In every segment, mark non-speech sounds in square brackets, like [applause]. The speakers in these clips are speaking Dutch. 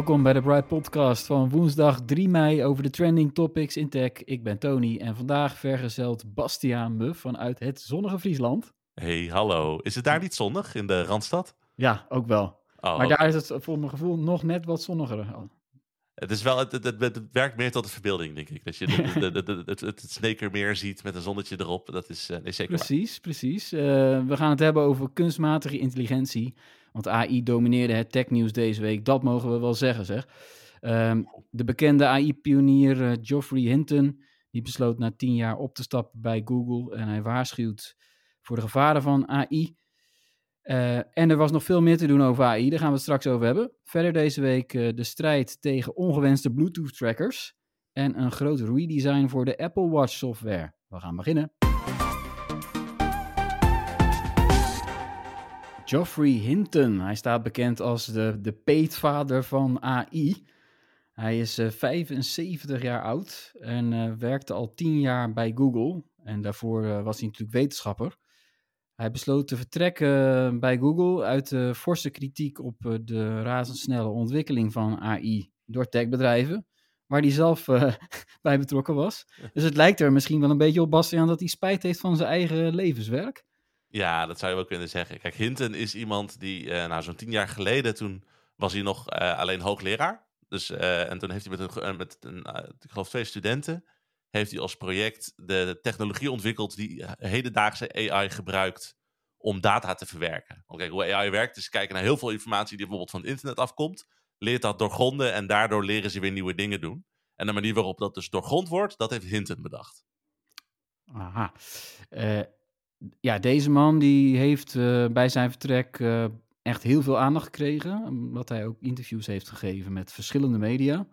Welkom bij de Bright Podcast van woensdag 3 mei over de trending topics in tech. Ik ben Tony en vandaag vergezeld Bastiaan me vanuit het zonnige Friesland. Hey, hallo. Is het daar niet zonnig in de Randstad? Ja, ook wel. Oh, maar daar is het voor mijn gevoel nog net wat zonniger. het, is wel, het, het, het, het werkt meer tot de verbeelding, denk ik. Dat je de, de, de, de- het, het, Sneekermeer ziet met een zonnetje erop. Dat is nee, zeker waar. Precies, precies. Eh, we gaan het hebben over kunstmatige intelligentie. Want AI domineerde het technieuws deze week, dat mogen we wel zeggen, zeg. Ehm, de bekende AI-pionier eh, Geoffrey Hinton, die besloot na tien jaar op te stappen bij Google. En hij waarschuwt voor de gevaren van AI. Eh, en er was nog veel meer te doen over AI, daar gaan we het straks over hebben. Verder deze week eh, de strijd tegen ongewenste Bluetooth-trackers. En een groot redesign voor de Apple Watch software. We gaan beginnen. Geoffrey Hinton. Hij staat bekend als de, de peetvader van AI. Hij is eh, 75 jaar oud en eh, werkte al 10 jaar bij Google. En daarvoor eh, was hij natuurlijk wetenschapper. Hij besloot te vertrekken bij Google uit de forse kritiek op eh, de razendsnelle ontwikkeling van AI door techbedrijven, waar hij zelf eh, [laughs] bij betrokken was. Dus het lijkt er misschien wel een beetje op Bastiaan dat hij spijt heeft van zijn eigen levenswerk. Ja, dat zou je wel kunnen zeggen. Kijk, Hinton is iemand die, eh, nou, zo'n tien jaar geleden, toen was hij nog eh, alleen hoogleraar. Dus, eh, en toen heeft hij met, een, met een, ik geloof twee studenten, heeft hij als project de technologie ontwikkeld die hedendaagse AI gebruikt om data te verwerken. Want kijk, hoe AI werkt is kijken naar heel veel informatie die bijvoorbeeld van het internet afkomt, leert dat doorgronden en daardoor leren ze weer nieuwe dingen doen. En de manier waarop dat dus doorgrond wordt, dat heeft Hinton bedacht. Aha. Ja, deze man die heeft eh, bij zijn vertrek eh, echt heel veel aandacht gekregen. Omdat hij ook interviews heeft gegeven met verschillende media.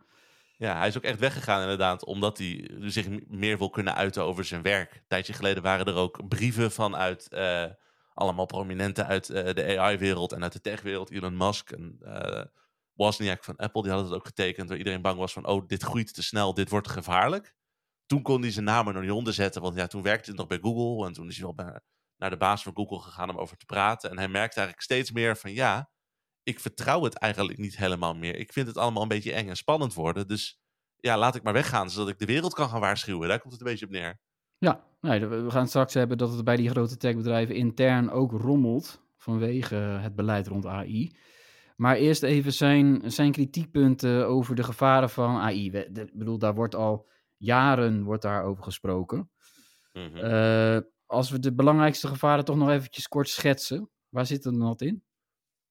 Ja, hij is ook echt weggegaan inderdaad, omdat hij zich meer wil kunnen uiten over zijn werk. Een tijdje geleden waren er ook brieven vanuit eh, allemaal prominenten uit de AI-wereld en uit de tech-wereld. Elon Musk en Wozniak van Apple, die hadden het ook getekend, waar iedereen bang was van, oh, dit groeit te snel, dit wordt gevaarlijk. Toen kon hij zijn naam er nog niet onder zetten, want ja, toen werkte hij nog bij Google en toen is hij wel naar de baas van Google gegaan om over te praten. En hij merkte eigenlijk steeds meer van, ja, ik vertrouw het eigenlijk niet helemaal meer. Ik vind het allemaal een beetje eng en spannend worden. Dus ja, laat ik maar weggaan, zodat ik de wereld kan gaan waarschuwen. Daar komt het een beetje op neer. Ja, nee, we gaan straks hebben dat het bij die grote techbedrijven intern ook rommelt. Vanwege het beleid rond AI. Maar eerst even zijn, zijn kritiekpunten over de gevaren van AI. Ik bedoel, daar wordt al jaren wordt daarover gesproken. Mhm. Eh, als we de belangrijkste gevaren toch nog eventjes kort schetsen. Waar zit het dan in?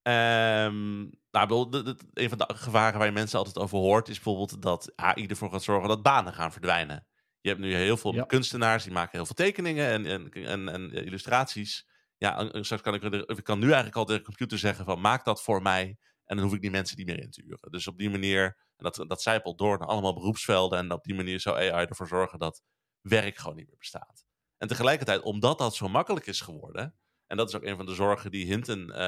Ehm, nou, de- de- een van de gevaren waar je mensen altijd over hoort, is bijvoorbeeld dat AI ervoor gaat zorgen dat banen gaan verdwijnen. Je hebt nu heel veel Ja. kunstenaars, die maken heel veel tekeningen en, en, en, en illustraties. Ja, straks kan ik, er- ik kan nu eigenlijk al tegen de computer zeggen van maak dat voor mij en dan hoef ik die mensen niet meer in te huren. Dus op die manier, en dat, dat zijpelt door naar allemaal beroepsvelden en op die manier zou AI ervoor zorgen dat werk gewoon niet meer bestaat. En tegelijkertijd, omdat dat zo makkelijk is geworden, en dat is ook een van de zorgen die Hinton, eh,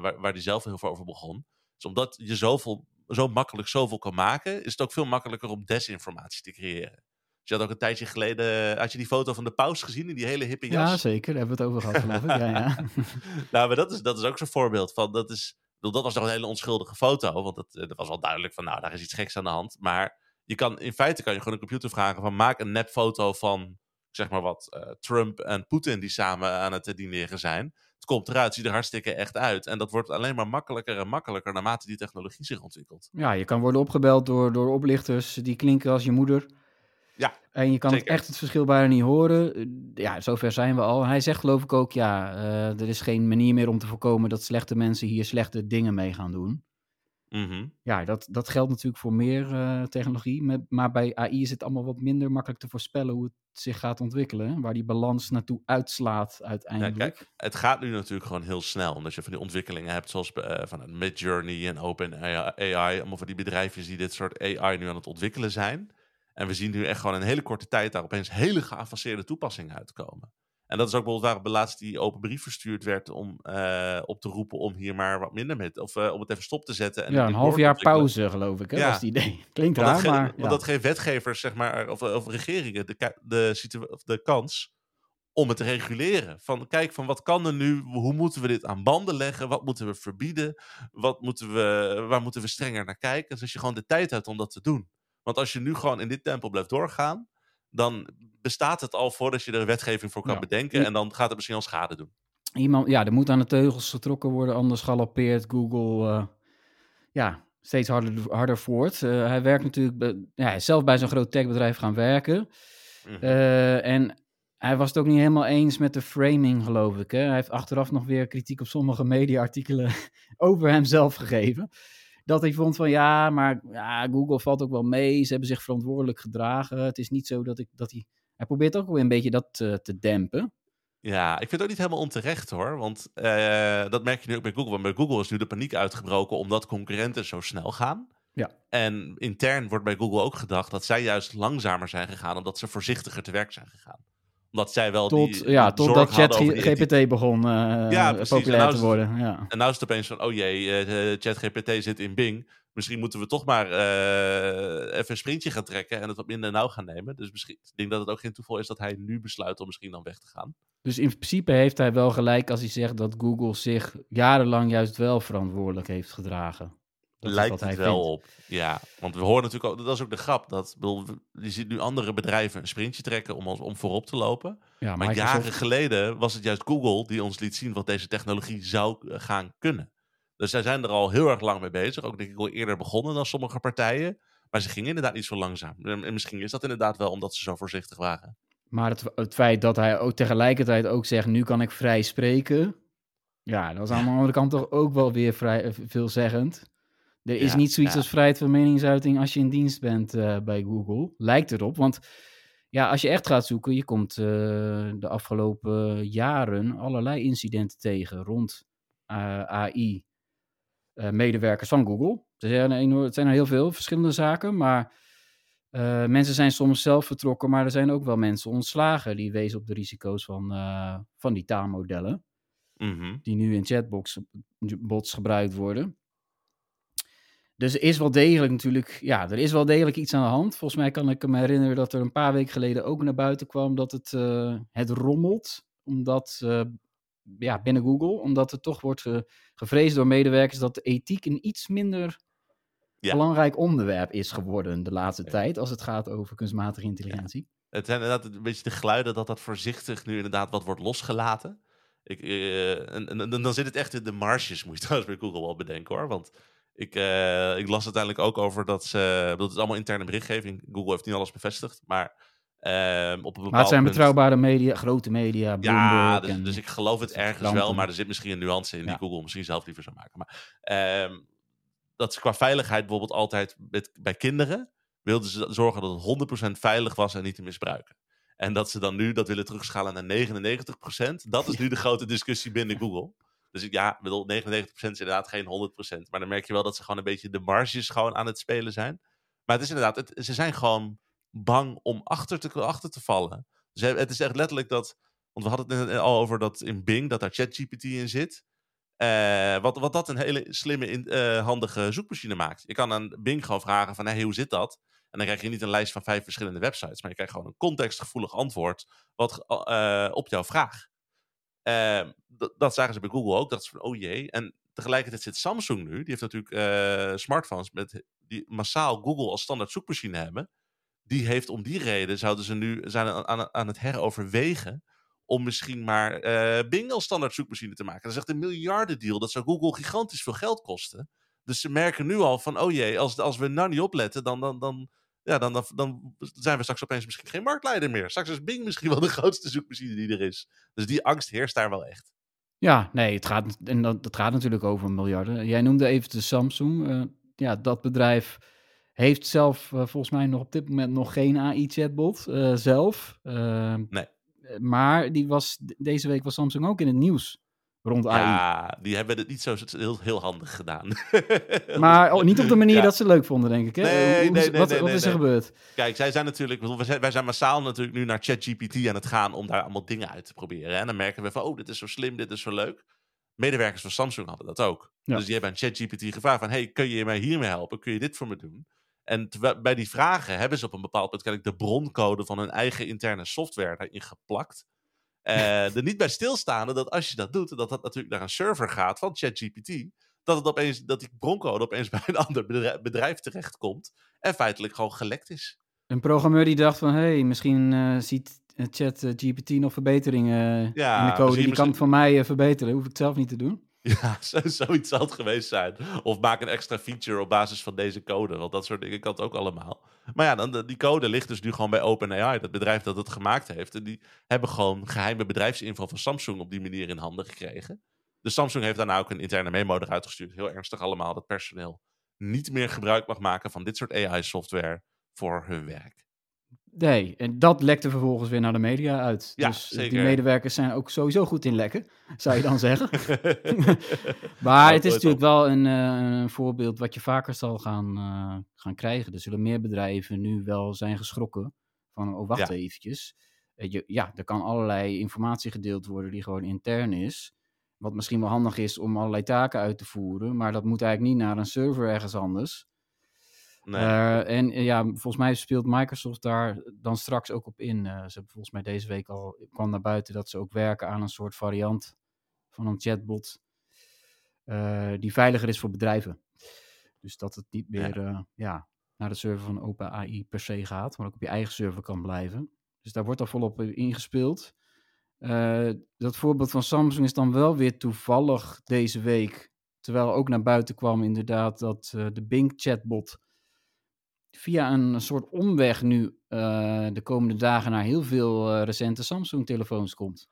waar, waar die zelf heel veel over begon. Dus omdat je zoveel, zo makkelijk zoveel kan maken, is het ook veel makkelijker om desinformatie te creëren. Dus je had ook een tijdje geleden, had je die foto van de paus gezien in die hele hippe jas? Ja, zeker. Daar hebben we het over gehad, geloof ik. Ja, ja. [laughs] nou, maar dat is, dat is ook zo'n voorbeeld van, dat is, dat was nog een hele onschuldige foto, want dat, eh, dat was wel duidelijk van, nou, daar is iets geks aan de hand. Maar je kan, in feite kan je gewoon een computer vragen van, maak een nepfoto van, zeg maar wat, eh, Trump en Poetin die samen aan het eh, dineren zijn. Het komt eruit, ziet er hartstikke echt uit. En dat wordt alleen maar makkelijker en makkelijker naarmate die technologie zich ontwikkelt. ja, je kan worden opgebeld door, door oplichters die klinken als je moeder. Ja, En je kan zeker. echt het verschil bijna niet horen. Ja, zover zijn we al. Hij zegt geloof ik ook, ja, eh, er is geen manier meer om te voorkomen dat slechte mensen hier slechte dingen mee gaan doen. Mhm. Ja, dat, dat geldt natuurlijk voor meer eh, technologie. Met, maar bij AI is het allemaal wat minder makkelijk te voorspellen hoe het zich gaat ontwikkelen. Waar die balans naartoe uitslaat Ja, uiteindelijk. kijk, het gaat nu natuurlijk gewoon heel snel. Omdat je van die ontwikkelingen hebt zoals eh, van Midjourney en OpenAI. Allemaal van die bedrijfjes die dit soort AI nu aan het ontwikkelen zijn. En we zien nu echt gewoon in een hele korte tijd daar opeens hele geavanceerde toepassingen uitkomen. En dat is ook bijvoorbeeld waarom laatst die open brief verstuurd werd om eh, op te roepen om hier maar wat minder met, of eh, om het even stop te zetten. En ja, een half jaar pauze geloof ik, hè, Ja. was het idee. [laughs] Klinkt Want dat, raar, maar want ja. dat geeft wetgevers, zeg maar, of, of regeringen de, de, de kans om het te reguleren. Van kijk, van wat kan er nu? Hoe moeten we dit aan banden leggen? Wat moeten we verbieden? Wat moeten we, waar moeten we strenger naar kijken? Dus als je gewoon de tijd hebt om dat te doen. Want als je nu gewoon in dit tempo blijft doorgaan, dan bestaat het al voordat je er wetgeving voor kan Ja. bedenken. Ja. En dan gaat het misschien al schade doen. Iemand, ja, er moet aan de teugels getrokken worden, anders galoppeert Google eh, ja, steeds harder, harder voort. Eh, hij werkt natuurlijk, bij, ja, hij is zelf bij zo'n groot techbedrijf gaan werken. Mhm. Eh, en hij was het ook niet helemaal eens met de framing, geloof ik. Hè? Hij heeft achteraf nog weer kritiek op sommige mediaartikelen [laughs] over hemzelf gegeven. Dat hij vond van ja, maar ja, Google valt ook wel mee. Ze hebben zich verantwoordelijk gedragen. Het is niet zo dat ik dat hij. Hij probeert ook wel een beetje dat eh, te dempen. Ja, ik vind het ook niet helemaal onterecht hoor. Want eh, dat merk je nu ook bij Google. Want bij Google is nu de paniek uitgebroken omdat concurrenten zo snel gaan. Ja. En intern wordt bij Google ook gedacht dat zij juist langzamer zijn gegaan omdat ze voorzichtiger te werk zijn gegaan. Omdat zij wel Tot, die, ja, totdat. ChatGPT begon eh, Ja, populair nou te het- worden. Ja. En nou is het opeens van, oh jee, eh, eh, ChatGPT zit in Bing. Misschien moeten we toch maar eh, even een sprintje gaan trekken en het wat minder nauw gaan nemen. Dus misschien, ik denk dat het ook geen toeval is dat hij nu besluit om misschien dan weg te gaan. Dus in principe heeft hij wel gelijk als hij zegt dat Google zich jarenlang juist wel verantwoordelijk heeft gedragen. Dat Lijkt het wel vindt. op. Ja, want we horen natuurlijk ook, dat is ook de grap. Dat, bedoel, je ziet nu andere bedrijven een sprintje trekken om, ons, om voorop te lopen. Ja, Maar Microsoft- jaren geleden was het juist Google die ons liet zien wat deze technologie zou eh, gaan kunnen. Dus zij zijn er al heel erg lang mee bezig. Ook denk ik al eerder begonnen dan sommige partijen. Maar ze gingen inderdaad niet zo langzaam. En en misschien is dat inderdaad wel omdat ze zo voorzichtig waren. Maar het, het feit dat hij ook tegelijkertijd ook zegt, nu kan ik vrij spreken. Ja, dat is aan de andere kant toch ook wel weer vrij eh, veelzeggend. Er is Ja, niet zoiets ja. als vrijheid van meningsuiting als je in dienst bent eh, bij Google. Lijkt erop, want ja, als je echt gaat zoeken, je komt eh, de afgelopen jaren allerlei incidenten tegen rond eh, AI. medewerkers van Google. Er zijn, enorm, het zijn er heel veel verschillende zaken, maar mensen zijn soms zelf vertrokken, maar er zijn ook wel mensen ontslagen die wezen op de risico's van, van die taalmodellen, Mhm. die nu in chatbots bots gebruikt worden. Dus er is wel degelijk natuurlijk, ja, er is wel degelijk iets aan de hand. Volgens mij kan ik me herinneren dat er een paar weken geleden ook naar buiten kwam dat het, eh, het rommelt, omdat, eh, ja, binnen Google, omdat er toch wordt ge- gevreesd door medewerkers dat de ethiek een iets minder Ja. belangrijk onderwerp is geworden de laatste tijd als het gaat over kunstmatige intelligentie. Het zijn inderdaad een beetje de geluiden dat dat voorzichtig nu inderdaad wat wordt losgelaten. Ik, eh, en dan zit het echt in de marges, moet je trouwens bij Google wel bedenken hoor. Want ik, eh, ik las uiteindelijk ook over dat ze. Dat is allemaal interne berichtgeving. Google heeft niet alles bevestigd. Maar ehm, op een Maar het zijn punt- betrouwbare media, grote media, Bloomberg Ja, dus, en- dus ik geloof het ergens wel, maar er zit misschien een nuance in die. Google misschien zelf liever zou maken. Maar ehm, dat ze qua veiligheid bijvoorbeeld altijd met, bij kinderen wilden ze zorgen dat het 100% veilig was en niet te misbruiken. En dat ze dan nu dat willen terugschalen naar 99%, dat is [laughs] nu de grote discussie binnen Google. Dus ja, bedoel, 99% is inderdaad geen 100%. Maar dan merk je wel dat ze gewoon een beetje de marges gewoon aan het spelen zijn. Maar het is inderdaad, ze zijn gewoon bang om achter te, achter te vallen. Dus het is echt letterlijk dat, want we hadden het al over dat in Bing, dat daar ChatGPT in zit. Eh, wat, wat dat een hele slimme, eh, handige zoekmachine maakt. Je kan aan Bing gewoon vragen van, hey, hoe zit dat? En dan krijg je niet een lijst van vijf verschillende websites, maar je krijgt gewoon een contextgevoelig antwoord wat, eh, op jouw vraag. Eh, dat, zagen ze bij Google ook. Dat is van, oh jee. En tegelijkertijd zit Samsung nu. Die heeft natuurlijk eh, smartphones met, die massaal Google als standaard zoekmachine hebben. Die heeft om die reden, zouden ze nu zijn aan, aan, het heroverwegen om misschien maar eh, Bing als standaard zoekmachine te maken. Dat is echt een miljardendeal. Dat zou Google gigantisch veel geld kosten. Dus ze merken nu al van, oh jee, als, als we nou niet opletten, dan, dan, dan, ja, dan, dan, dan zijn we straks opeens misschien geen marktleider meer. Straks is Bing misschien wel de grootste zoekmachine die er is. Dus die angst heerst daar wel echt. Ja, nee, het gaat, en dat, dat gaat natuurlijk over miljarden. Jij noemde even de Samsung. eh, ja, dat bedrijf heeft zelf eh, volgens mij nog op dit moment nog geen AI-chatbot eh, zelf. Nee. Maar die was, deze week was Samsung ook in het nieuws rond AI. Ja, die hebben het niet zo heel, heel handig gedaan. [laughs] Maar oh, niet op de manier Ja. dat ze leuk vonden, denk ik. Hè? Nee, Hoe- nee, nee, wat nee, wat nee, is er gebeurd? Kijk, zij zijn natuurlijk, wij zijn, massaal natuurlijk nu naar ChatGPT aan het gaan om daar allemaal dingen uit te proberen. En dan merken we van, oh, dit is zo slim, dit is zo leuk. Medewerkers van Samsung hadden dat ook. Ja. Dus die hebben aan ChatGPT gevraagd van, hey, kun je mij hiermee helpen? Kun je dit voor me doen? En bij die vragen hebben ze op een bepaald kennelijk de broncode van hun eigen interne software daarin geplakt. Eh er niet bij stilstaande dat als je dat doet, dat dat natuurlijk naar een server gaat van ChatGPT. Dat, het opeens, dat die broncode opeens [laughs] bij een ander bedrijf, bedrijf terechtkomt. En feitelijk gewoon gelekt is. Een programmeur die dacht van, hé, hey, misschien eh, ziet eh, chat eh, GPT nog verbeteringen Ja, in de code. Die kan het van mij verbeteren. Hoef ik het zelf niet te doen. [laughs] Ja, zo, zoiets zal het geweest zijn. Of maak een extra feature op basis van deze code. Want dat soort dingen kan het ook allemaal. Maar ja, dan, die code ligt dus nu gewoon bij OpenAI. Dat bedrijf dat het gemaakt heeft. En die hebben gewoon geheime bedrijfsinfo van Samsung op die manier in handen gekregen. Dus Samsung heeft daarna ook een interne memo eruit gestuurd. Heel ernstig allemaal. Dat personeel niet meer gebruik mag maken van dit soort AI-software voor hun werk. Nee, en dat lekte vervolgens weer naar de media uit. Ja, dus zeker. die medewerkers zijn ook sowieso goed in lekken, zou je dan [laughs] zeggen. [laughs] maar het is natuurlijk wel een, eh, een voorbeeld wat je vaker zal gaan, eh, gaan krijgen. Er zullen meer bedrijven nu wel zijn geschrokken van, oh wacht Ja. eventjes. Eh, je, ja, er kan allerlei informatie gedeeld worden die gewoon intern is. Wat misschien wel handig is om allerlei taken uit te voeren. Maar dat moet eigenlijk niet naar een server ergens anders. Nee. Eh, en eh, ja, volgens mij speelt Microsoft daar dan straks ook op in. Eh, ze hebben volgens mij deze week al kwam naar buiten dat ze ook werken aan een soort variant van een chatbot die veiliger is voor bedrijven. Dus dat het niet meer ja. ja, naar de server van OpenAI per se gaat, maar ook op je eigen server kan blijven. Dus daar wordt al volop in ingespeeld. Dat voorbeeld van Samsung is dan wel weer toevallig deze week. Terwijl ook naar buiten kwam inderdaad dat de Bing chatbot via een soort omweg nu uh, de komende dagen naar heel veel uh, recente Samsung-telefoons komt.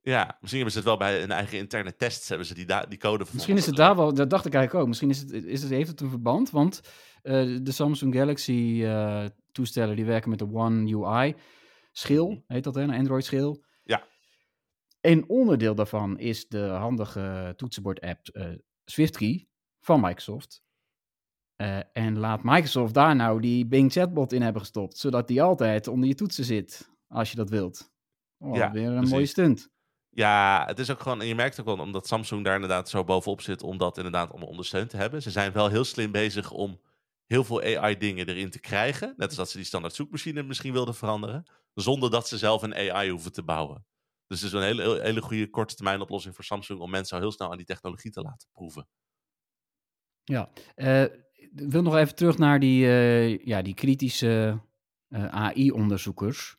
Ja, misschien hebben ze het wel bij hun eigen interne tests, hebben ze die, die code Misschien is het daar wel, dat dacht ik eigenlijk ook. Misschien is het, is het, heeft het een verband, want uh, de Samsung Galaxy toestellen die werken met de One UI schil, heet dat hè, een Android schil. Ja. Een onderdeel daarvan is de handige toetsenbord-app SwiftKey van Microsoft. Uh, en laat Microsoft daar nou die Bing chatbot in hebben gestopt, zodat die altijd onder je toetsen zit, als je dat wilt. Oh, ja, weer een precies. mooie stunt. Ja, het is ook gewoon, en je merkt ook wel, omdat Samsung daar inderdaad zo bovenop zit, om dat inderdaad allemaal ondersteund te hebben. Ze zijn wel heel slim bezig om heel veel AI-dingen erin te krijgen. Net als dat ze die standaard zoekmachine misschien wilden veranderen, zonder dat ze zelf een AI hoeven te bouwen. Dus het is een hele, hele goede korte termijn oplossing voor Samsung om mensen al heel snel aan die technologie te laten proeven. Ja, uh, ik wil nog even terug naar die, uh, ja, die kritische uh, AI-onderzoekers.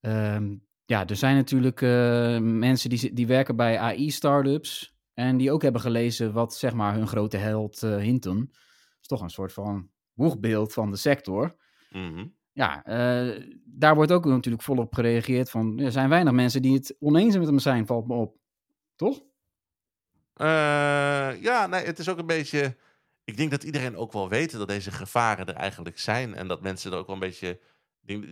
Um, ja, er zijn natuurlijk uh, mensen die, die werken bij AI-startups en die ook hebben gelezen wat zeg maar hun grote held Hinton. is toch een soort van boegbeeld van de sector. Mm -hmm. Ja, daar wordt ook natuurlijk volop gereageerd van er zijn weinig mensen die het oneens met hem zijn, valt me op. Toch? Uh, ja, nee, het is ook een beetje. Ik denk dat iedereen ook wel weet dat deze gevaren er eigenlijk zijn. En dat mensen er ook wel een beetje.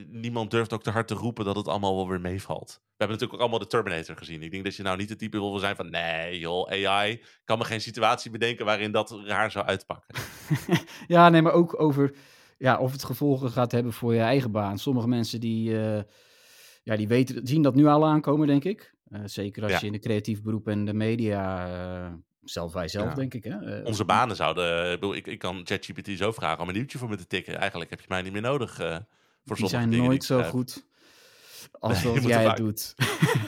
Niemand durft ook te hard te roepen dat het allemaal wel weer meevalt. We hebben natuurlijk ook allemaal de Terminator gezien. Ik denk dat je nou niet de type wil zijn van... nee joh, AI kan me geen situatie bedenken waarin dat raar zou uitpakken. [laughs] ja, nee, maar ook over ja, of het gevolgen gaat hebben voor je eigen baan. Sommige mensen die, uh, ja, die weten, zien dat nu al aankomen, denk ik. Uh, zeker als ja. je in de creatief beroep en de media... Uh, zelf wij zelf, ja. denk ik. Hè? Uh, Onze banen zouden... Ik, ik kan ChatGPT zo vragen om een nieuwtje voor me te tikken. Eigenlijk heb je mij niet meer nodig... Uh, voor die zijn nooit zo goed als nee, [laughs] wat jij het doet.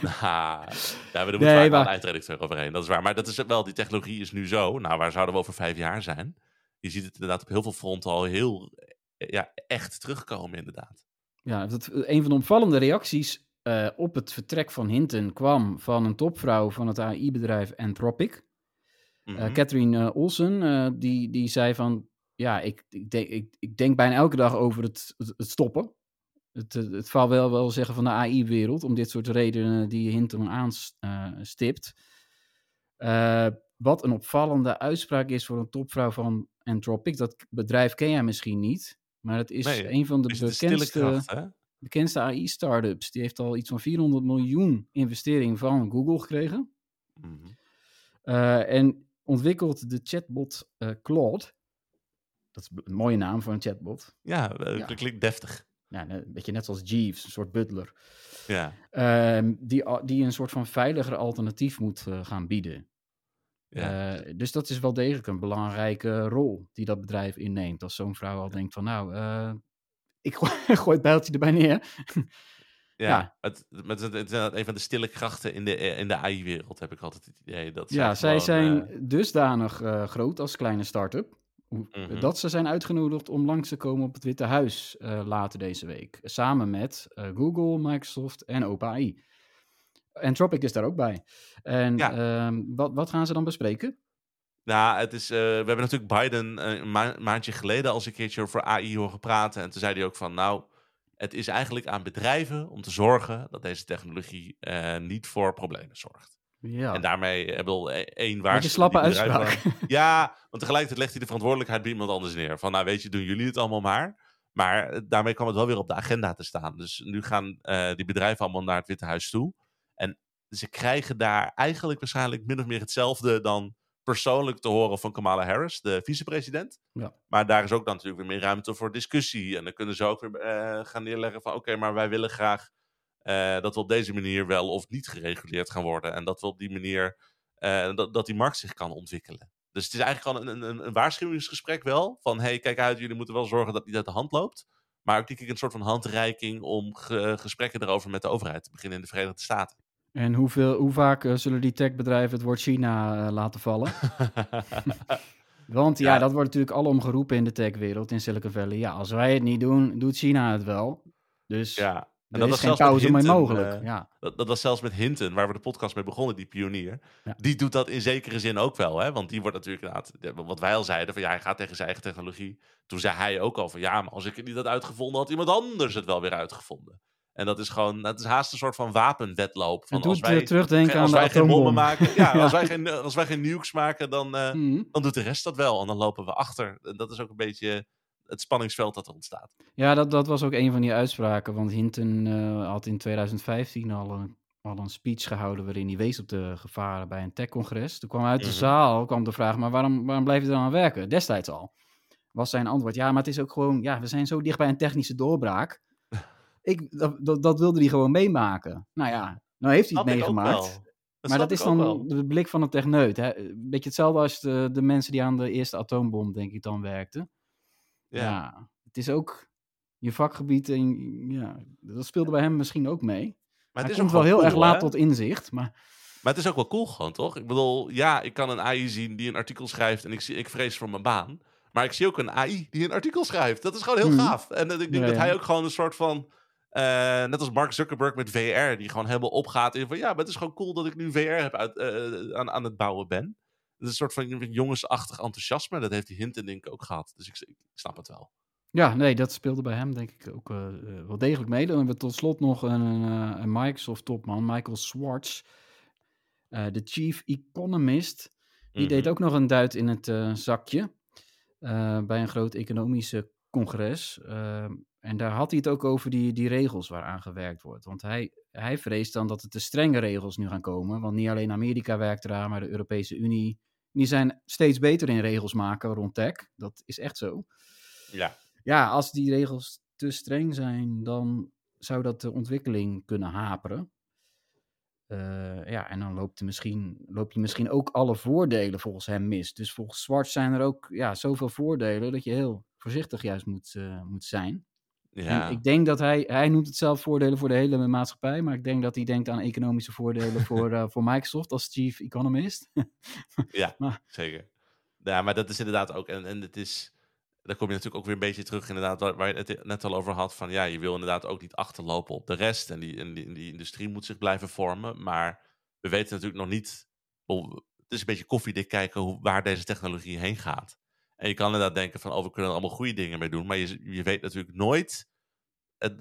nah, ja, maar er moet nee, maar... een eindredacteur overheen, dat is waar. Maar dat is wel, die technologie is nu zo. Nou, waar zouden we over vijf jaar zijn? Je ziet het inderdaad op heel veel fronten al heel ja, echt terugkomen, inderdaad. Ja, dat, een van de opvallende reacties uh, op het vertrek van Hinton kwam van een topvrouw van het AI-bedrijf Anthropic. Mm -hmm. Catherine uh, Olsen, die, die zei van, ja, ik, ik, denk, ik, ik denk bijna elke dag over het, het, het stoppen. Het, het, het valt wel wel zeggen van de AI-wereld, om dit soort redenen die Hinton aanstipt. Uh, wat een opvallende uitspraak is voor een topvrouw van Anthropic. Dat bedrijf ken jij misschien niet, maar het is Nee, een van de bekendste, kracht, bekendste AI-startups. Die heeft al iets van 400 miljoen investering van Google gekregen. Mhm. Eh, en ontwikkelt de chatbot eh, Claude. Dat is een mooie naam voor een chatbot. Ja, eh, Ja. klinkt deftig. Ja, een beetje net zoals Jeeves, een soort butler. Ja, Ehm, die, die een soort van veiliger alternatief moet eh, gaan bieden. ja. Dus dat is wel degelijk een belangrijke rol die dat bedrijf inneemt. Als zo'n vrouw al denkt van nou, ik gooi, [laughs] gooi het bijltje erbij neer. Ja, Ja. Het, het, het, het is een van de stille krachten in de, in de AI-wereld, heb ik altijd het idee. Dat ja, zij gewoon, zijn eh, dusdanig eh, groot als kleine start-up. Mhm. Dat ze zijn uitgenodigd om langs te komen op het Witte Huis eh, later deze week. Samen met Google, Microsoft en OpenAI. Anthropic is daar ook bij. En Ja. ehm, wat, wat gaan ze dan bespreken? Nou, het is, we hebben natuurlijk Biden een ma- maandje geleden als een keertje over AI horen praten. En toen zei hij ook van, nou, het is eigenlijk aan bedrijven om te zorgen dat deze technologie eh, niet voor problemen zorgt. Ja, En daarmee hebben we al e- één waarschuwing. slappe die bedrijven uitspraak. Ja, want tegelijkertijd legt hij de verantwoordelijkheid bij iemand anders neer. Van, nou weet je, doen jullie het allemaal maar. Maar eh, daarmee kwam het wel weer op de agenda te staan. Dus nu gaan eh, die bedrijven allemaal naar het Witte Huis toe. En ze krijgen daar eigenlijk waarschijnlijk min of meer hetzelfde dan persoonlijk te horen van Kamala Harris, de vicepresident. Ja. Maar daar is ook dan natuurlijk weer meer ruimte voor discussie. En dan kunnen ze ook weer eh, gaan neerleggen van oké, maar wij willen graag eh, dat we op deze manier wel of niet gereguleerd gaan worden. En dat we op die manier, eh, dat, dat die markt zich kan ontwikkelen. Dus het is eigenlijk gewoon een, een, een waarschuwingsgesprek wel. Van hey, kijk uit, jullie moeten wel zorgen dat het niet uit de hand loopt. Maar ook denk ik een soort van handreiking om ge- gesprekken erover met de overheid te beginnen in de Verenigde Staten. En hoeveel, hoe vaak eh, zullen die techbedrijven het woord China eh, laten vallen? [laughs] Want ja, Ja. dat wordt natuurlijk alom geroepen in de techwereld in Silicon Valley. Ja, als wij het niet doen, doet China het wel. Dus ja, er en dat is geen pauze meer Hinton, mogelijk. eh, ja. Dat, dat was zelfs met Hinton, waar we de podcast mee begonnen, die pionier. Ja. Die doet dat in zekere zin ook wel. Hè? Want die wordt natuurlijk inderdaad, de- wat wij al zeiden, van ja, hij gaat tegen zijn eigen technologie. Toen zei hij ook al van ja, maar als ik het niet had uitgevonden, had iemand anders het wel weer uitgevonden. En dat is gewoon, dat is haast een soort van wapenwedloop. Van als wij, eh, terugdenken aan als de wij geen bommen maken, [laughs] ja, Ja. Als, wij geen, als wij geen nukes maken, dan, eh, Mhm. dan doet de rest dat wel. En dan lopen we achter. En dat is ook een beetje het spanningsveld dat er ontstaat. Ja, dat, dat was ook een van die uitspraken. Want Hinton eh, had in 2015 al een, al een speech gehouden waarin hij wees op de gevaren bij een techcongres. Toen kwam uit de Mhm. zaal kwam de vraag, maar waarom, waarom blijf je er dan aan werken? Destijds al. Was zijn antwoord, ja, maar het is ook gewoon, ja, we zijn zo dicht bij een technische doorbraak. Ik, dat, dat, wilde hij gewoon meemaken. Nou ja, nou heeft hij het meegemaakt. maar dat is dan de blik van een techneut. Hè? Een beetje hetzelfde als de, de mensen die aan de eerste atoombom, denk ik, dan werkten. Ja. Ja. het is ook je vakgebied en ja, dat speelde bij hem misschien ook mee. Maar Hij het is komt ook wel heel cool, erg laat hè? tot inzicht, maar Maar het is ook wel cool gewoon, toch? Ik bedoel, ja, ik kan een AI zien die een artikel schrijft en ik, zie, ik vrees voor mijn baan. Maar ik zie ook een AI die een artikel schrijft. Dat is gewoon heel Mhm. gaaf. En dat ik denk Ja, dat ja. hij ook gewoon een soort van... eh, net als Mark Zuckerberg met VR, die gewoon helemaal opgaat in van... Ja, maar het is gewoon cool dat ik nu VR heb uit, eh, aan, aan het bouwen ben. Het is een soort van jongensachtig enthousiasme. Dat heeft die ik ook gehad. Dus ik, ik snap het wel. ja, nee, dat speelde bij hem denk ik ook eh, wel degelijk mee. Dan hebben we tot slot nog een, Microsoft-topman, Michael Schwartz, eh, de chief economist. Die Mhm. deed ook nog een duit in het zakje bij een groot economische congres. En daar had hij het ook over die, die regels waaraan gewerkt wordt. Want hij, hij vreest dan dat er te strenge regels nu gaan komen. Want niet alleen Amerika werkt eraan, maar de Europese Unie. Die zijn steeds beter in regels maken rond tech. Dat is echt zo. Ja. Ja, als die regels te streng zijn, dan zou dat de ontwikkeling kunnen haperen. Eh, ja, en dan loopt, misschien, loop je misschien ook alle voordelen volgens hem mis. Dus volgens Zwart zijn er ook ja, zoveel voordelen dat je heel voorzichtig juist moet, eh, moet zijn. Ja. En ik denk dat hij, hij noemt het zelf voordelen voor de hele maatschappij, maar ik denk dat hij denkt aan economische voordelen [laughs] voor, eh, voor Microsoft als chief economist. [laughs] Ja, Maar- zeker. Ja, maar dat is inderdaad ook. En, en het is. Daar kom je natuurlijk ook weer een beetje terug, inderdaad, waar, je het net al over had. Van ja, je wil inderdaad ook niet achterlopen op de rest. En die, en die, die industrie moet zich blijven vormen. Maar we weten natuurlijk nog niet. wel, Het is een beetje koffiedik kijken hoe, waar deze technologie heen gaat. En je kan inderdaad denken van, oh, we kunnen er allemaal goede dingen mee doen. Maar je, je weet natuurlijk nooit het,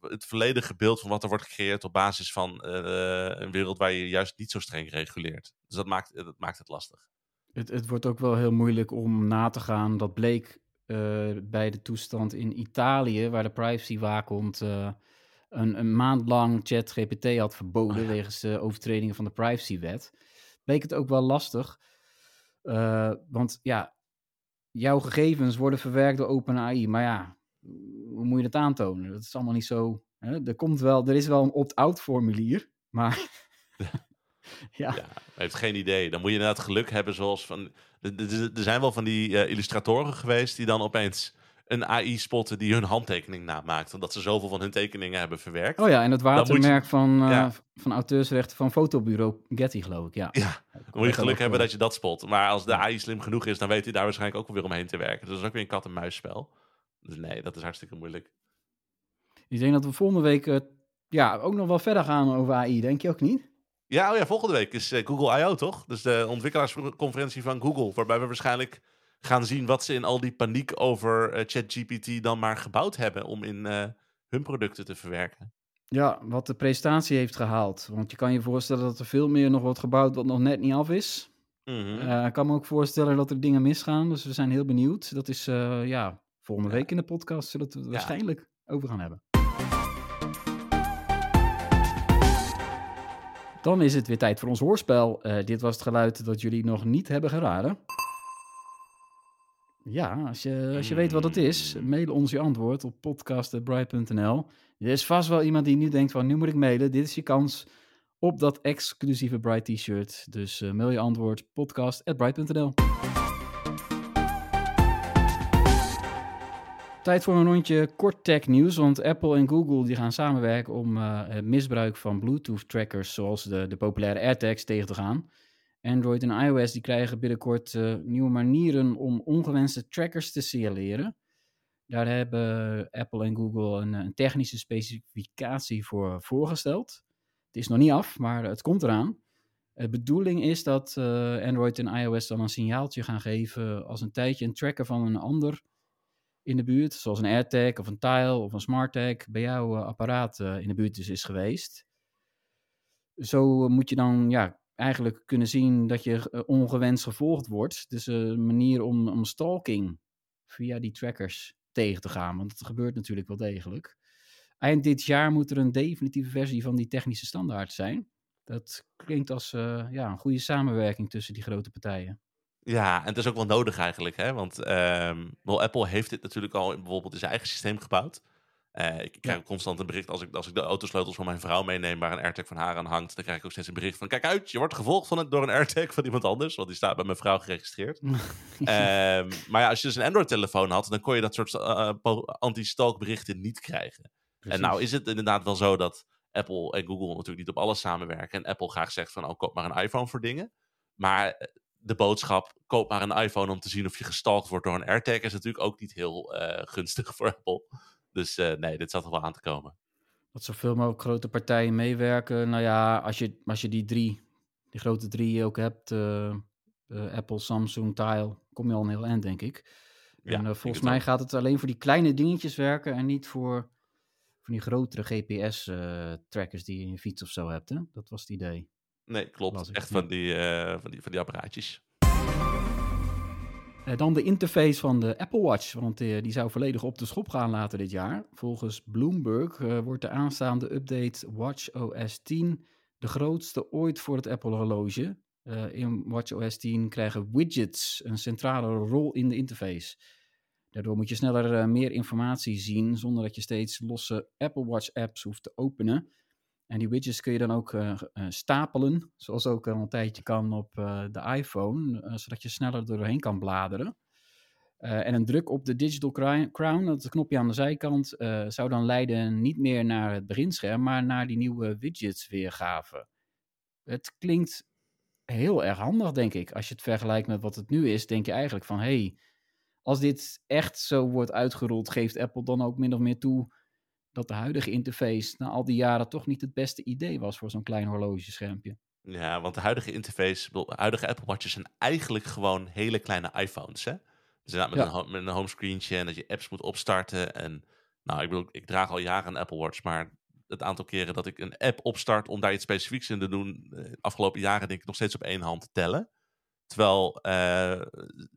het volledige beeld van wat er wordt gecreëerd op basis van eh, een wereld waar je juist niet zo streng reguleert. Dus dat maakt, dat maakt het lastig. Het, het wordt ook wel heel moeilijk om na te gaan. Dat bleek eh, bij de toestand in Italië, waar de privacywaakhond eh een, een maand lang ChatGPT had verboden Oh [laughs] ja. wegens de overtredingen van de privacywet. Bleek het ook wel lastig. Want ja, jouw gegevens worden verwerkt door OpenAI. Maar ja, hoe moet je dat aantonen? Dat is allemaal niet zo. Hè? Er, komt wel, er is wel een opt-out formulier, maar [laughs] [laughs] ja. Ja, heeft geen idee. Dan moet je inderdaad geluk hebben zoals van... Er zijn wel van die eh, illustratoren geweest die dan opeens een AI spotten die hun handtekening namaakt. Omdat ze zoveel van hun tekeningen hebben verwerkt. Oh ja, en het je- watermerk van, eh, Ja. van auteursrechten van fotobureau Getty, geloof ik. Ja, Ja, dan moet je geluk hebben dat je dat spot. Maar als de AI slim genoeg is, dan weet hij daar waarschijnlijk ook wel weer omheen te werken. Dus dat is ook weer een kat-en-muisspel. Dus nee, dat is hartstikke moeilijk. Ik denk dat we volgende week eh, ja, ook nog wel verder gaan over AI, denk je ook niet? Ja, oh ja, volgende week is eh, Google I.O. toch? Dus de ontwikkelaarsconferentie van Google. Waarbij we waarschijnlijk gaan zien wat ze in al die paniek over eh, ChatGPT dan maar gebouwd hebben om in eh, hun producten te verwerken. Ja, wat de presentatie heeft gehaald. Want je kan je voorstellen dat er veel meer nog wordt gebouwd wat nog net niet af is. Mhm. Eh, ik kan me ook voorstellen dat er dingen misgaan, dus we zijn heel benieuwd. Dat is ja, volgende Ja. week in de podcast zullen we het waarschijnlijk over gaan hebben. Dan is het weer tijd voor ons hoorspel. Dit was het geluid dat jullie nog niet hebben geraden. Ja, als je, als je weet wat het is, mail ons je antwoord op podcast.bright.nl. Er is vast wel iemand die nu denkt van, nu moet ik mailen. Dit is je kans op dat exclusieve Bright t-shirt. Dus eh, mail je antwoord podcast.bright.nl. Tijd voor een rondje kort tech nieuws, want Apple en Google die gaan samenwerken om eh, het misbruik van Bluetooth trackers zoals de, de populaire AirTags tegen te gaan. Android en iOS die krijgen binnenkort eh, nieuwe manieren om ongewenste trackers te signaleren. Daar hebben Apple en Google een, een technische specificatie voor voorgesteld. Het is nog niet af, maar het komt eraan. De bedoeling is dat eh, Android en iOS dan een signaaltje gaan geven als een tijdje een tracker van een ander in de buurt, zoals een AirTag of een Tile of een SmartTag, bij jouw eh, apparaat eh, in de buurt dus is geweest. Zo eh, moet je dan ja, eigenlijk kunnen zien dat je eh, ongewenst gevolgd wordt. Dus eh, een manier om, om stalking via die trackers tegen te gaan, want dat gebeurt natuurlijk wel degelijk. Eind dit jaar moet er een definitieve versie van die technische standaard zijn. Dat klinkt als eh, ja, een goede samenwerking tussen die grote partijen. Ja, en het is ook wel nodig eigenlijk, hè? Want wel, Apple heeft dit natuurlijk al bijvoorbeeld in zijn eigen systeem gebouwd. Eh, ik krijg constant een bericht als ik, als ik de autosleutels van mijn vrouw meeneem waar een AirTag van haar aan hangt. Dan krijg ik ook steeds een bericht van: kijk uit, je wordt gevolgd van het, door een AirTag van iemand anders, want die staat bij mijn vrouw geregistreerd. [laughs] Ehm, maar ja, als je dus een Android-telefoon had, dan kon je dat soort eh, po- anti-stalk berichten niet krijgen. En nou is het inderdaad wel zo dat Apple en Google natuurlijk niet op alles samenwerken. En Apple graag zegt van, oh, koop maar een iPhone voor dingen. Maar eh, de boodschap, koop maar een iPhone om te zien of je gestalkt wordt door een AirTag, is natuurlijk ook niet heel eh, gunstig voor Apple. Dus eh, nee, dit zat er wel aan te komen. Dat zoveel mogelijk grote partijen meewerken. Nou ja, als je, als je die drie, die grote drie ook hebt, eh, eh, Apple, Samsung, Tile, kom je al een heel eind, denk ik. Ja, en volgens mij gaat het alleen voor die kleine dingetjes werken en niet voor, voor die grotere GPS-trackers die je in je fiets of zo hebt. Hè? Dat was het idee. Nee, klopt. Echt van die, van, die, van die apparaatjes. Eh, dan de interface van de Apple Watch, want eh, die zou volledig op de schop gaan later dit jaar. Volgens Bloomberg eh, wordt de aanstaande update WatchOS 10 de grootste ooit voor het Apple horloge. In WatchOS 10 krijgen widgets een centrale rol in de interface. Daardoor moet je sneller meer informatie zien zonder dat je steeds losse Apple Watch apps hoeft te openen. En die widgets kun je dan ook eh, eh, stapelen, zoals ook al een tijdje kan op eh, de iPhone, zodat je sneller er doorheen kan bladeren. En een druk op de Digital Crown, dat knopje aan de zijkant, zou dan leiden niet meer naar het beginscherm, maar naar die nieuwe widgets weergave. Het klinkt heel erg handig, denk ik. Als je het vergelijkt met wat het nu is, denk je eigenlijk van, hé, hey, als dit echt zo wordt uitgerold, geeft Apple dan ook min of meer toe dat de huidige interface na al die jaren toch niet het beste idee was voor zo'n klein horlogeschermpje. Ja, want de huidige interface, de huidige Apple Watches zijn eigenlijk gewoon hele kleine iPhones, hè? Dus inderdaad met, Ja. een, ho- met een homescreentje en dat je apps moet opstarten. En nou, ik bedoel, ik draag al jaren een Apple Watch, maar het aantal keren dat ik een app opstart om daar iets specifieks in te doen, eh, de afgelopen jaren denk ik nog steeds op één hand te tellen. Terwijl eh,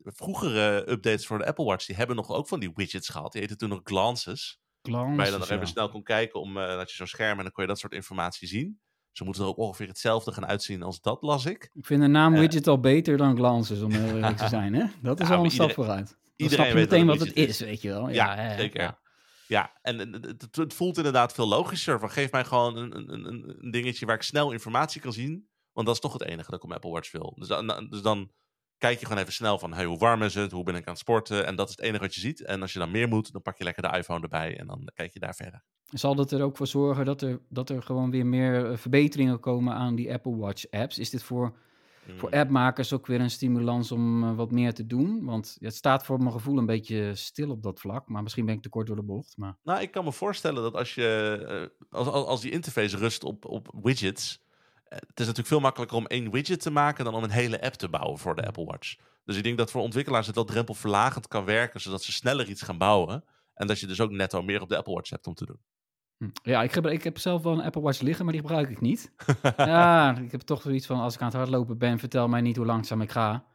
vroegere updates voor de Apple Watch, die hebben nog ook van die widgets gehad. Die heten toen nog glances. Waar je dan nog even ja. snel kon kijken om uh, dat je zo'n scherm en dan kon je dat soort informatie zien. Ze moeten er ook ongeveer hetzelfde gaan uitzien als dat, las ik. Ik vind de naam Eh. widget al beter dan glances, om heel eerlijk te [laughs] zijn. Hè? Dat is Ja, al een stap vooruit. Dan iedereen weet meteen wat het is, weet je wel. Ja, hè, zeker. ja. Ja, en het, het, voelt inderdaad veel logischer. Van geef mij gewoon een, een, een, een dingetje waar ik snel informatie kan zien. Want dat is toch het enige dat ik op mijn Apple Watch wil. Dus dan, dus dan kijk je gewoon even snel van hey, hoe warm is het, hoe ben ik aan het sporten. En dat is het enige wat je ziet. En als je dan meer moet, dan pak je lekker de iPhone erbij en dan kijk je daar verder. Zal dat er ook voor zorgen dat er, dat er gewoon weer meer eh, verbeteringen komen aan die Apple Watch apps? Is dit voor, voor Mm. appmakers ook weer een stimulans om eh, wat meer te doen? Want het staat voor mijn gevoel een beetje stil op dat vlak. Maar misschien ben ik te kort door de bocht. Maar Nou, ik kan me voorstellen dat als je eh, als, als, als die interface rust op, op widgets. Het is natuurlijk veel makkelijker om één widget te maken dan om een hele app te bouwen voor de Apple Watch. Dus ik denk dat voor ontwikkelaars het wel drempelverlagend kan werken, zodat ze sneller iets gaan bouwen. En dat je dus ook netto meer op de Apple Watch hebt om te doen. hm. ja, ik, gebruik, ik heb zelf wel een Apple Watch liggen, maar die gebruik ik niet. [laughs] ja, ik heb toch zoiets van, als ik aan het hardlopen ben, vertel mij niet hoe langzaam ik ga.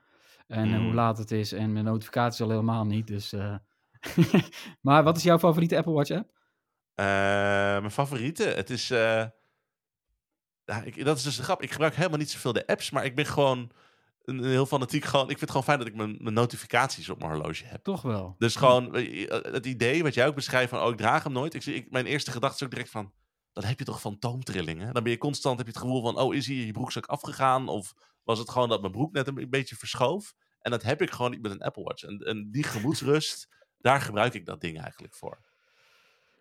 En eh, hoe Mm. laat het is. En mijn notificaties al helemaal niet. Dus, eh. [laughs] maar wat is jouw favoriete Apple Watch app? Eh, mijn favoriete, het is. Ja, ik, dat is dus de grap. Ik gebruik helemaal niet zoveel de apps, maar ik ben gewoon een, heel fanatiek. Gewoon, ik vind het gewoon fijn dat ik mijn, mijn notificaties op mijn horloge heb. Toch wel. Dus gewoon eh, het idee wat jij ook beschrijft van, oh, ik draag hem nooit. Ik, mijn eerste gedachte is ook direct van, dan heb je toch fantoomtrillingen? Dan ben je constant, heb je het gevoel van, oh, is hier je broekzak afgegaan? Of was het gewoon dat mijn broek net een beetje verschoof? En dat heb ik gewoon niet met een Apple Watch. En, en die gemoedsrust, [laughs] daar gebruik ik dat ding eigenlijk voor.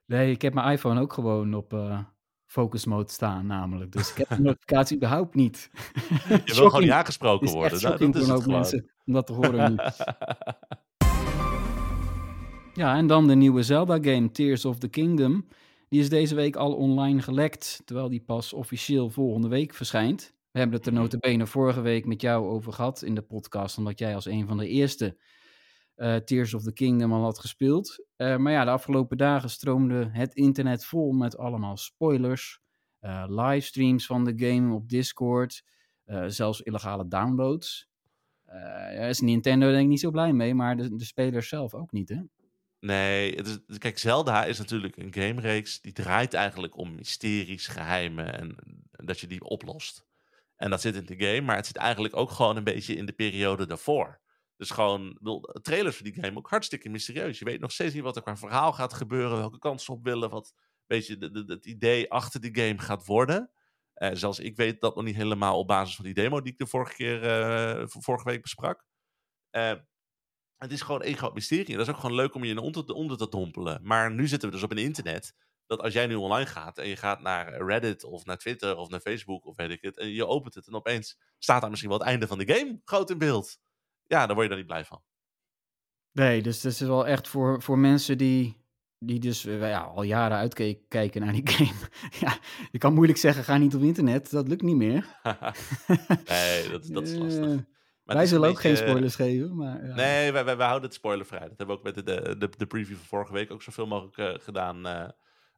Nee, ik heb mijn iPhone ook gewoon op eh, focus mode staan namelijk. Dus ik heb de [laughs] notificatie überhaupt niet. Je [laughs] wil gewoon niet aangesproken is worden. Nou, dat is het gewoon. mensen om dat te horen nu. [laughs] Ja, en dan de nieuwe Zelda-game Tears of the Kingdom. Die is deze week al online gelekt, terwijl die pas officieel volgende week verschijnt. We hebben het er Mhm. notabene vorige week met jou over gehad in de podcast, omdat jij als een van de eerste eh, Tears of the Kingdom al had gespeeld. Eh, maar ja, de afgelopen dagen stroomde het internet vol met allemaal spoilers, eh, livestreams van de game op Discord, zelfs illegale downloads. Daar is Nintendo denk ik niet zo blij mee, maar de, de spelers zelf ook niet, hè? Nee, het is, kijk, Zelda is natuurlijk een gamereeks die draait eigenlijk om mysteries, geheimen en, en dat je die oplost. En dat zit in de game, maar het zit eigenlijk ook gewoon een beetje in de periode daarvoor. Dus gewoon, bedoel, trailers voor die game ook hartstikke mysterieus. Je weet nog steeds niet wat er qua verhaal gaat gebeuren, welke kant ze op willen, wat een beetje de, het idee achter die game gaat worden. Eh, zelfs ik weet dat nog niet helemaal op basis van die demo die ik de vorige keer, eh, vorige week besprak. Eh, het is gewoon één groot mysterie. Dat is ook gewoon leuk om je in onder, onder te dompelen. Maar nu zitten we dus op een internet. Dat als jij nu online gaat en je gaat naar Reddit of naar Twitter of naar Facebook of weet ik het. En je opent het en opeens staat daar misschien wel het einde van de game groot in beeld. Ja, dan word je daar niet blij van. Nee, dus dat is wel echt voor, voor mensen die, die dus eh, ja, al jaren uitkijken naar die [laughs] game. ja, je kan moeilijk zeggen, ga niet op internet. Dat lukt niet meer. [laughs] nee, dat, dat is lastig. Eh, wij zullen ook geen spoilers geven, maar... Ja. Nee, wij, wij, wij houden het spoilervrij. Dat hebben we ook met de, de, de, preview van vorige week ook zoveel mogelijk eh, gedaan.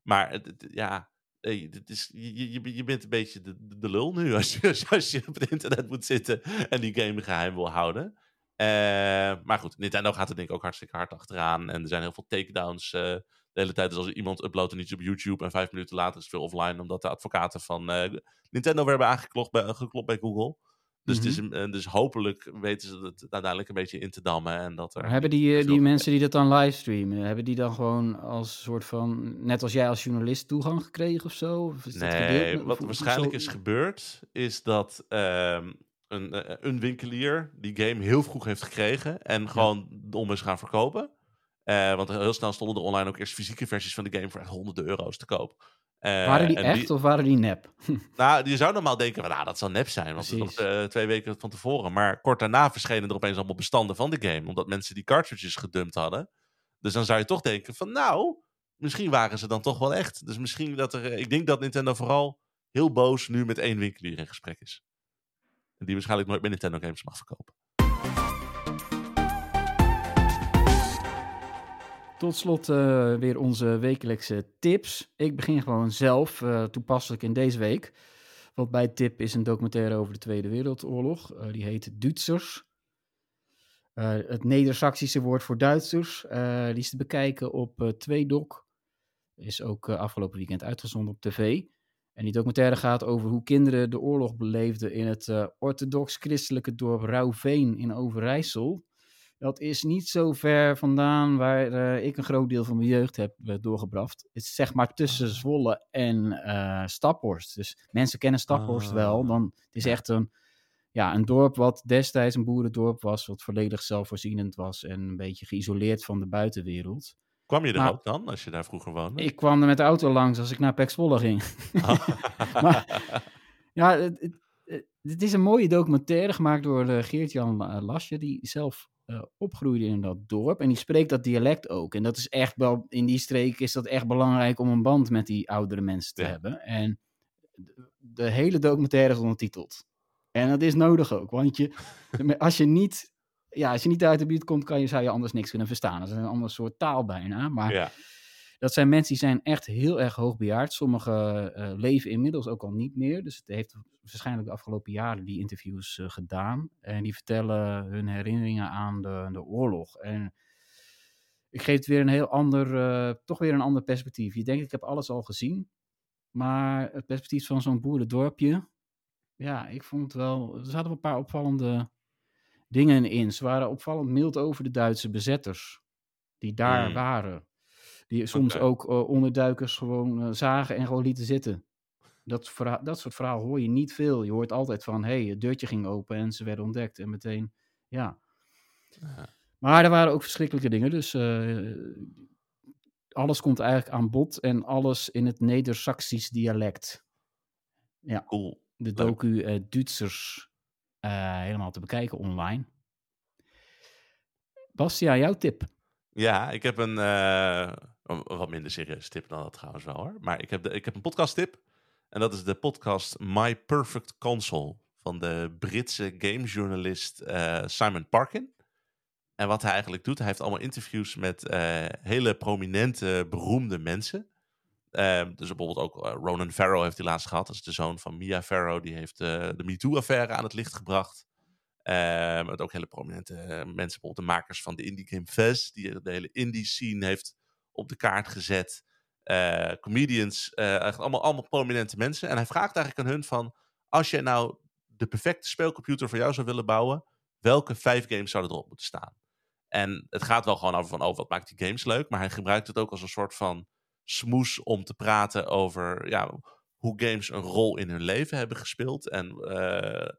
maar het, het- ja, hey, is, je, je, je bent een beetje de, de lul nu als je- [laughs] als je op het internet moet zitten en die game geheim wil houden. Eh, maar goed, Nintendo gaat er denk ik ook hartstikke hard achteraan. En er zijn heel veel takedowns eh, de hele tijd. Dus als iemand uploadt en iets op YouTube en vijf minuten later is het weer offline. Omdat de advocaten van eh, Nintendo weer hebben aangeklopt bij, geklopt bij Google. Dus, het is, eh, dus hopelijk weten ze het uiteindelijk een beetje in te dammen. En dat er Maar hebben die, die Veel- mensen die dat dan livestreamen, hebben die dan gewoon als soort van, net als jij als journalist, toegang gekregen of zo? Of is dat Nee, wat Of- of waarschijnlijk zo? is gebeurd, is dat ehm, een, eh, een winkelier die game heel vroeg heeft gekregen en gewoon om is gaan verkopen. Eh, want heel snel stonden er online ook eerst fysieke versies van de game voor echt honderden euro's te koop. Eh, Waren die echt of waren die nep? [laughs] Nou, je zou normaal denken, van, nou, dat zal nep zijn, want het Precies. eh, twee weken van tevoren. Maar kort daarna verschenen er opeens allemaal bestanden van de game, omdat mensen die cartridges gedumpt hadden. Dus dan zou je toch denken van, nou, misschien waren ze dan toch wel echt. Dus misschien dat er, eh, ik denk dat Nintendo vooral heel boos nu met één winkelier in gesprek is. Die waarschijnlijk nooit meer Nintendo games mag verkopen. Tot slot eh, weer onze wekelijkse tips. Ik begin gewoon zelf, eh, toepasselijk in deze week. Want bij Tip is een documentaire over de Tweede Wereldoorlog. Eh, die heet Duitsers. Het Neder-Saxische woord voor Duitsers. die is te bekijken op eh 2doc. Is ook afgelopen weekend uitgezonden op tv. En die documentaire gaat over hoe kinderen de oorlog beleefden in het eh, orthodox-christelijke dorp Rauwveen in Overijssel. Dat is niet zo ver vandaan waar eh, ik een groot deel van mijn jeugd heb eh, doorgebracht. Het is zeg maar tussen Zwolle en Staphorst. Dus mensen kennen Staphorst Ah. wel. Dan, het is echt een, ja, een dorp wat destijds een boerendorp was. Wat volledig zelfvoorzienend was en een beetje geïsoleerd van de buitenwereld. Kwam je er ook dan, als je daar vroeger woonde? Ik kwam er met de auto langs als ik naar Pek Zwolle ging. [laughs] [laughs] Maar- Ja, het, is een mooie documentaire gemaakt door eh, Geert-Jan eh, Lasje, die zelf eh, opgroeide in dat dorp. En die spreekt dat dialect ook. En dat is echt wel, in die streek is dat echt belangrijk om een band met die oudere mensen te Ja. hebben. En de, de hele documentaire is ondertiteld. En dat is nodig ook, want je, [laughs] als je niet... Ja, als je niet uit de buurt komt, kan je, zou je anders niks kunnen verstaan. Dat is een ander soort taal bijna. Maar ja. dat zijn mensen die zijn echt heel erg hoogbejaard. Sommigen eh, leven inmiddels ook al niet meer. Dus het heeft waarschijnlijk de afgelopen jaren die interviews eh, gedaan. En die vertellen hun herinneringen aan de, de oorlog. En ik geef het weer een heel ander, eh, toch weer een ander perspectief. Je denkt, ik heb alles al gezien. Maar het perspectief van zo'n boerendorpje. Ja, ik vond het wel. Er zaten wel een paar opvallende dingen in. Ze waren opvallend mild over de Duitse bezetters. Die daar Mm. waren. Die soms ook eh, onderduikers gewoon eh, zagen en gewoon lieten zitten. Dat, dat soort verhaal hoor je niet veel. Je hoort altijd van, hé, hey, het deurtje ging open en ze werden ontdekt. En meteen, ja. Ja. Maar er waren ook verschrikkelijke dingen. Dus eh, alles komt eigenlijk aan bod. En alles in het Neder-Saxisch dialect. Cool. De docu Duitsers helemaal te bekijken online. Bastia, jouw tip? Ja, ik heb een eh, wat minder serieuze tip dan dat trouwens wel hoor. Maar ik heb, de, ik heb een podcast tip. En dat is de podcast My Perfect Console van de Britse gamejournalist eh, Simon Parkin. En wat hij eigenlijk doet, hij heeft allemaal interviews met eh, hele prominente, beroemde mensen. Ehm, dus bijvoorbeeld ook eh, Ronan Farrow heeft hij laatst gehad. Dat is de zoon van Mia Farrow. Die heeft eh, de MeToo-affaire aan het licht gebracht. Ehm, met ook hele prominente eh, mensen, bijvoorbeeld de makers van de Indie Game Fest, die de hele indie scene heeft op de kaart gezet. Comedians, eigenlijk allemaal, allemaal prominente mensen. En hij vraagt eigenlijk aan hun van, als je nou de perfecte speelcomputer voor jou zou willen bouwen, welke vijf games zouden erop moeten staan? En het gaat wel gewoon over van, oh, wat maakt die games leuk? Maar hij gebruikt het ook als een soort van smoes om te praten over ja, hoe games een rol in hun leven hebben gespeeld. En eh,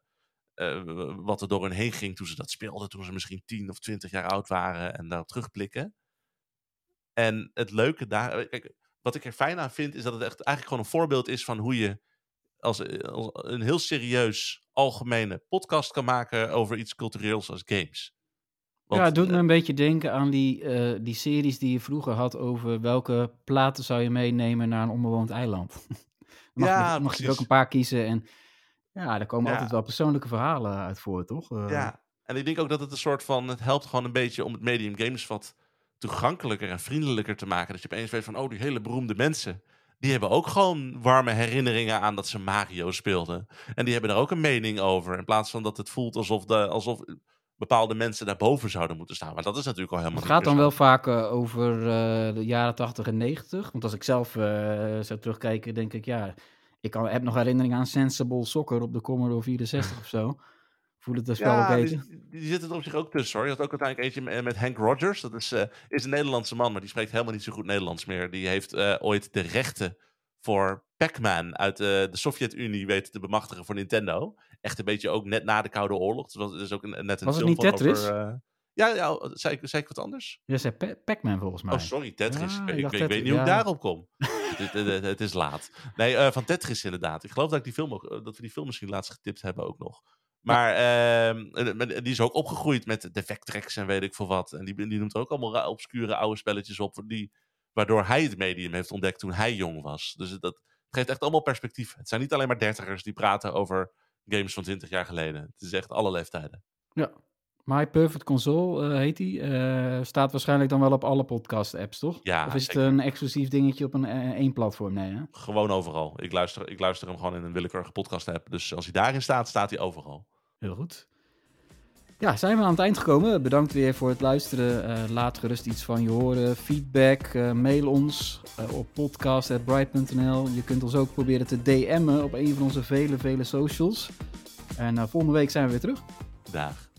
eh, wat er door hen heen ging toen ze dat speelden, toen ze misschien 10 of 20 jaar oud waren en daarop terugblikken. En het leuke daar, eh, kijk, wat ik er fijn aan vind, is dat het echt eigenlijk gewoon een voorbeeld is van hoe je als een heel serieus algemene podcast kan maken over iets cultureels als games. Want, ja, het doet eh, me een beetje denken aan die, eh, die series die je vroeger had over welke platen zou je meenemen naar een onbewoond eiland. [laughs] mag, Ja, je, mag je er ook een paar kiezen en ja, daar komen Ja. altijd wel persoonlijke verhalen uit voor, toch? Eh, Ja, en ik denk ook dat het een soort van, het helpt gewoon een beetje om het medium games wat toegankelijker en vriendelijker te maken. Dat je opeens weet van, oh, die hele beroemde mensen, die hebben ook gewoon warme herinneringen aan dat ze Mario speelden. En die hebben daar ook een mening over, in plaats van dat het voelt alsof, de, alsof bepaalde mensen daarboven zouden moeten staan. Maar dat is natuurlijk al helemaal Het gaat dan wel vaak eh, over eh, de jaren 80 en 90. Want als ik zelf eh, zou terugkijken, denk ik, ja, ik kan, heb nog herinnering aan Sensible Soccer op de Commodore 64 of zo. Voel het spel ook Ja, eten? die, die zitten er op zich ook tussen hoor. Je had ook uiteindelijk eentje met, met Hank Rogers. Dat is, is een Nederlandse man, maar die spreekt helemaal niet zo goed Nederlands meer. Die heeft ooit de rechten voor Pac-Man uit eh, de Sovjet-Unie weten te bemachtigen voor Nintendo. Echt een beetje ook net na de Koude Oorlog. Dus is ook een, net een Was het niet Tetris? Over, eh, ja, ja zei, ik, zei ik wat anders? Je zei Pa- Pac-Man volgens mij. Oh, sorry, Tetris. Ja, ik, weet niet hoe ik daarop kom. [laughs] het, het- het- het is laat. Nee, eh, van Tetris inderdaad. Ik geloof dat, ik die film ook, dat we die film misschien laatst getipt hebben ook nog. Maar ehm, eh, die is ook opgegroeid met de Vectrex en weet ik veel wat. En die, die noemt ook allemaal obscure oude spelletjes op. Die, waardoor hij het medium heeft ontdekt toen hij jong was. Dus dat geeft echt allemaal perspectief. Het zijn niet alleen maar dertigers die praten over games van 20 jaar geleden. Het is echt alle leeftijden. Ja. My Perfect Console eh, heet die. Eh, staat waarschijnlijk dan wel op alle podcast-apps, toch? Ja, of is het een exclusief dingetje op een eh, één platform? Nee, hè? Gewoon overal. Ik luister, ik luister hem gewoon in een willekeurige podcast app. Dus als hij daarin staat, staat hij overal. Heel goed. Ja, zijn we aan het eind gekomen. Bedankt weer voor het luisteren. Eh, laat gerust iets van je horen. Feedback, eh, mail ons uh, op podcast.bright.nl. Je kunt ons ook proberen te DM'en op een van onze vele, vele socials. En volgende week zijn we weer terug. Dag.